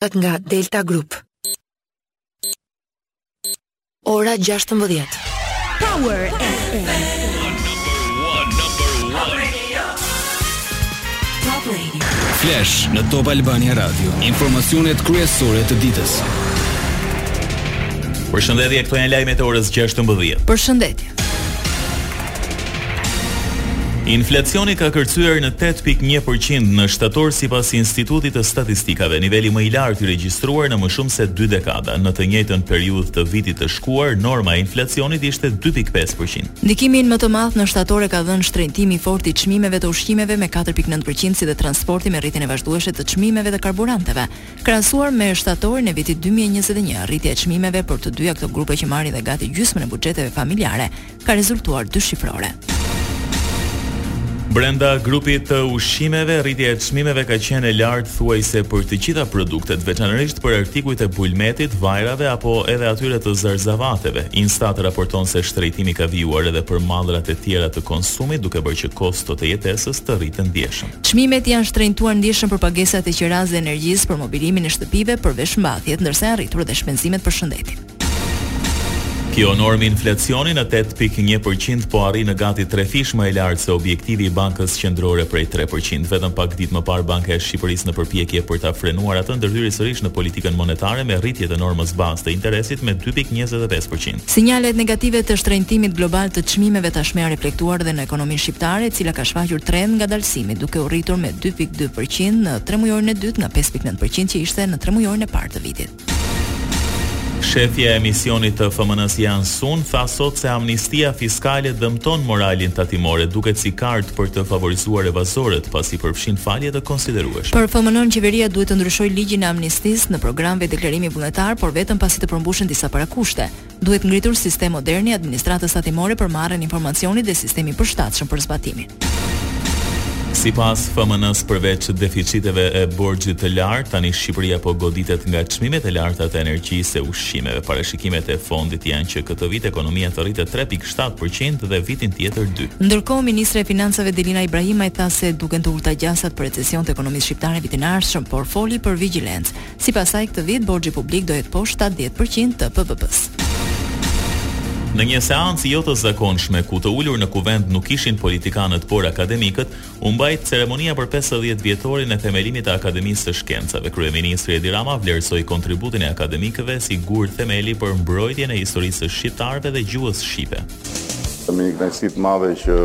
Ët nga Delta Group. Ora 16. Power FM. Flash në Top Albania Radio. Informacionet kryesore të ditës. Përshëndetje, këto janë lajmet e orës 16. Përshëndetje. Inflacioni ka kërcyer në tetë pikë një për qind në shtator sipas Institutit të Statistikave, niveli më i lartë i regjistruar në më shumë se dy dekada. Në të njëjtën periudhë të vitit të shkuar, norma e inflacionit ishte dy pikë pesë për qind. Ndikimin më të madh në shtator e ka dhënë shtrenjtimi i fortë i çmimeve të ushqimeve me katër pikë nëntë për qind si dhe transporti me rritjen e vazhdueshme të çmimeve të karburanteve. Krahasuar me shtatorin e vitit dy mijë e njëzet e një, rritja e çmimeve për të dyja këto grupe që marrin dhe gati gjysmën e buxheteve familjare, ka rezultuar dyshifrore. Brenda grupit të ushqimeve, rritja e çmimeve ka qenë e lartë thuajse për të gjitha produktet, veçanërisht për artikujt e bulmetit, vajrave apo edhe atyre të zarzavateve. Instat raporton se shtrenjtimi ka vijuar edhe për mallrat e tjera të konsumit, duke bërë që kostot e jetesës të rriten ndjeshëm. Çmimet janë shtrenjtuar ndjeshëm për pagesat e qirasë dhe energjisë, për mobilimin e shtëpive, për veshmbathjet, ndërsa janë rritur dhe shpenzimet për shëndetin. Kjo normë inflacioni në tetë pikë një për qind po arrin në gati trefish më e lartë se objektivi i Bankës Qendrore prej tre për qind. Vetëm pak ditë më parë Banka e Shqipërisë në përpjekje për ta frenuar atë ndërhyri sërish në politikën monetare me rritje të normës bazë të interesit me dy pikë njëzet e pesë për qind. Sinjalet negative të shtrenjtimit global të çmimeve tashmë janë reflektuar dhe në ekonominë shqiptare e cila ka shfaqur trend ngadalësimi duke u rritur me dy pikë dy për qind në tremujorin e dytë nga pesë pikë nëntë për qind që ishte në tremujorin e parë të vitit. Shefja e misionit të FMN-së Jan Sun tha sot se amnistia fiskale dëmton moralin tatimor e duket si kartë për të favorizuar evazorët, pasi përfshin falje të konsiderueshme. Për FMN-në qeveria duhet të ndryshojë ligjin e amnistisë në program vetëdeklarimi vullnetar, por vetëm pasi të përmbushen disa parakushte. Duhet ngritur sistem modern i administratës tatimore për marrjen e informacionit dhe sistem i përshtatshëm për zbatimin. Sipas FMN-së përveç deficiteve e borxhit të lartë, tani Shqipëria po goditet nga çmimet e larta të energjisë e ushqimeve. Parashikimet e fondit janë që këtë vit ekonomia të rritet tre pikë shtatë për qind dhe vitin tjetër dy. Ndërkohë, ministrja e Financave Delina Ibrahimaj tha se duken të ulëta gjasat për recesion të ekonomisë shqiptare vitin e ardhshëm, por foli për vigjilencë. Sipas saj këtë vit borxhi publik do jetë poshtë shtatëdhjetë për qind të PBB-së. Në një seancë jo të zakonshme, ku të ulur në Kuvend nuk ishin politikanët por akademikët, u mbajt ceremonia për pesëdhjetë vjetorin e themelimit të Akademisë së Shkencave. Kryeministri Edi Rama vlerësoi kontributin e akademikëve si gur themeli për mbrojtjen e historisë së shqiptarëve dhe gjuhës shqipe. Kam një kënaqësi të madhe që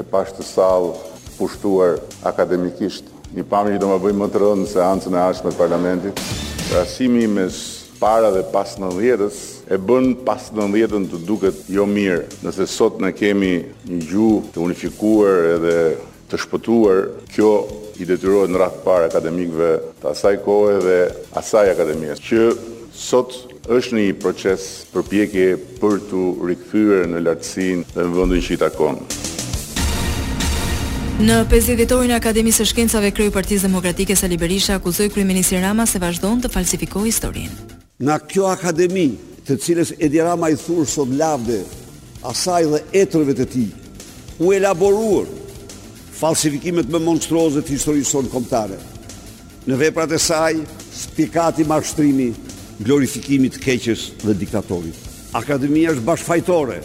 e pashë këtë sallë të pushtuar akademikisht Një pamje që do ma bëjë më të rëndë në seancën e ardhshme të Parlamentit. Krahasimi mes para dhe pas nëntëdhjetës e bën pas nëntëdhjetën të duket jo mirë. Nëse sot ne kemi një gjuhë të unifikuar edhe të shpëtuar, kjo i detyrohet në radhë të parë akademikëve të asaj kohe dhe asaj Akademie, që sot Është në një proces përpjekje për t'u rikthyer në lartësinë dhe në vendin që i takon. Në pesëdhjetëvjetorin e Akademisë së Shkencave kreu i Partisë Demokratike Sali Berisha akuzoi kryeministrin Rama se vazhdon të falsifikojë historinë. Nga kjo Akademi, të cilës Edi Rama i thur sot lavde asaj dhe etërve të tij, u elaboruan falsifikimet më monstruoze të historisë sonë kombëtare. Në veprat e saj, spikati mashtrimi, glorifikimi i të keqes dhe diktatorit. Akademia është bashkëfajtore,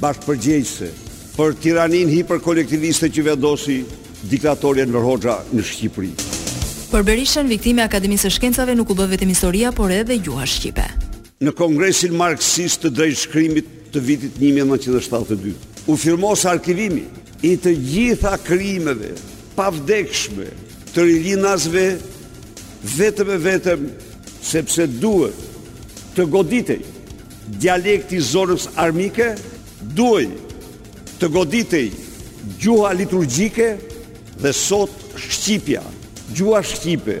bashkëpërgjegjëse për tiraninë hiperkolektiviste që vendosi diktatori Enver Hoxha në Shqipëri. Për Berishën, viktimë e Akademisë së Shkencave nuk u bë vetëm historia, por edhe gjuha shqipe. Në Kongresin Marksist të Drejtshkrimit të vitit një mijë e nëntëqind e shtatëdhjetë e dy, u firmos arkivimi i të gjitha krijimeve të pavdekshme të rilinasve vetëm e vetëm sepse duhet të goditej dialekti i zonës armike, duhej të goditej gjuha liturgjike dhe sot shqipja, gjuha shqipe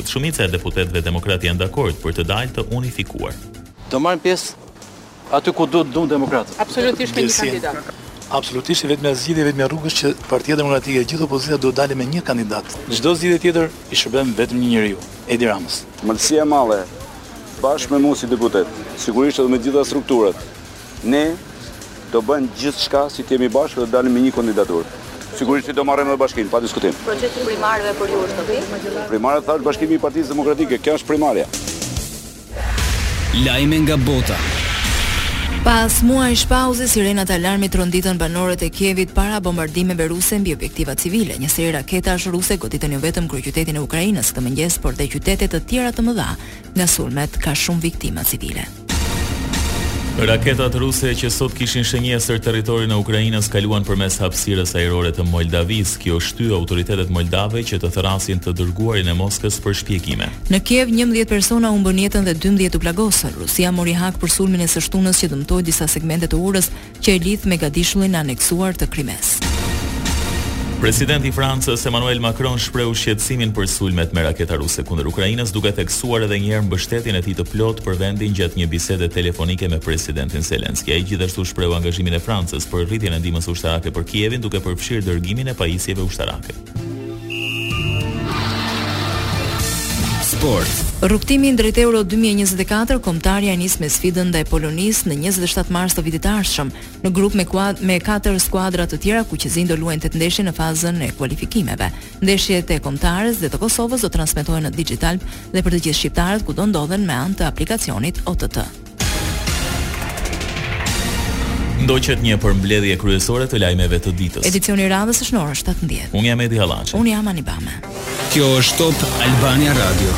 Shumica e deputetëve demokratë janë dakord për të dalë të unifikuar. Do marrim pjesë aty ku duhet duan demokratët. Absolutisht me një kandidat. Absolutisht e vetmja zgjidhje e vetmja rrugë është që Partia Demokratike e gjithë opozita duhet të dalin me një kandidat. Çdo zgjidhje tjetër i shërben vetëm një njeriu, Edi Ramës. Malësia e Madhe, bashkë me mua si deputet, sigurisht edhe me gjitha strukturat, Ne do bëjmë gjithçka që të jemi bashkë dhe të dalim me një kandidaturë. Sigurisht që do marrim dhe bashkinë, pa diskutim. Procesi i primareve për ju është okej? Primaret thashë bashkimi i Partisë Demokratike, kjo është primarja. Lajme nga bota. Pas muajsh pauze, sirenat e alarmit tronditën banorët e Kievit para bombardimeve ruse mbi objektiva civile. Një seri raketash ruse goditën jo vetëm kryeqytetin e Ukrainës këtë mëngjes, por dhe qytete të tjera të mëdha, nga sulmet ka shumë viktima civile. Raketat ruse që sot kishin shënjestër territorin e Ukrainës kaluan përmes hapësirës ajrore të Moldavisë. Kjo shtyu autoritetet moldave që të thërrasin të dërguarin e Moskës për shpjegime. Në Kiev, njëmbëdhjetë persona humbën jetën dhe dymbëdhjetë u plagosën. Rusia mori hak për sulmin e së shtunës që dëmtoi disa segmente të urës që e lidh me gadishullin e aneksuar të Krimesë. Presidenti i Francës, Emmanuel Macron shprehu shqetësimin për sulmet me raketa ruse kundër Ukrainës, duke theksuar edhe një herë mbështetjen e tij të plotë për vendin gjatë një bisede telefonike me Presidentin Zelensky. Ai gjithashtu shprehu angazhimin e Francës për rritjen e ndihmës ushtarake për Kievin, duke përfshirë dërgimin e pajisjeve ushtarake. Sport. Rrugtimin drejt Euro 2024, kombëtarja e nis me sfidën ndaj Polonisë në 27 mars të vitit të ardhshëm, në grup me kuad me katër skuadra të tjera kuqezinjtë do luajnë tetë ndeshje në fazën e kualifikimeve. Ndeshjet e kombëtares dhe të Kosovës do transmetohen në DigitAlb dhe për të gjithë shqiptarët kudo ndodhen me anë të aplikacionit OTT. Ndoqët një përmbledhje kryesore të lajmeve të ditës. Edicioni i radhës është në orën 17. Unë jam Edi Hallaçi. Unë jam Ani Bame. Kjo është Top Albania Radio.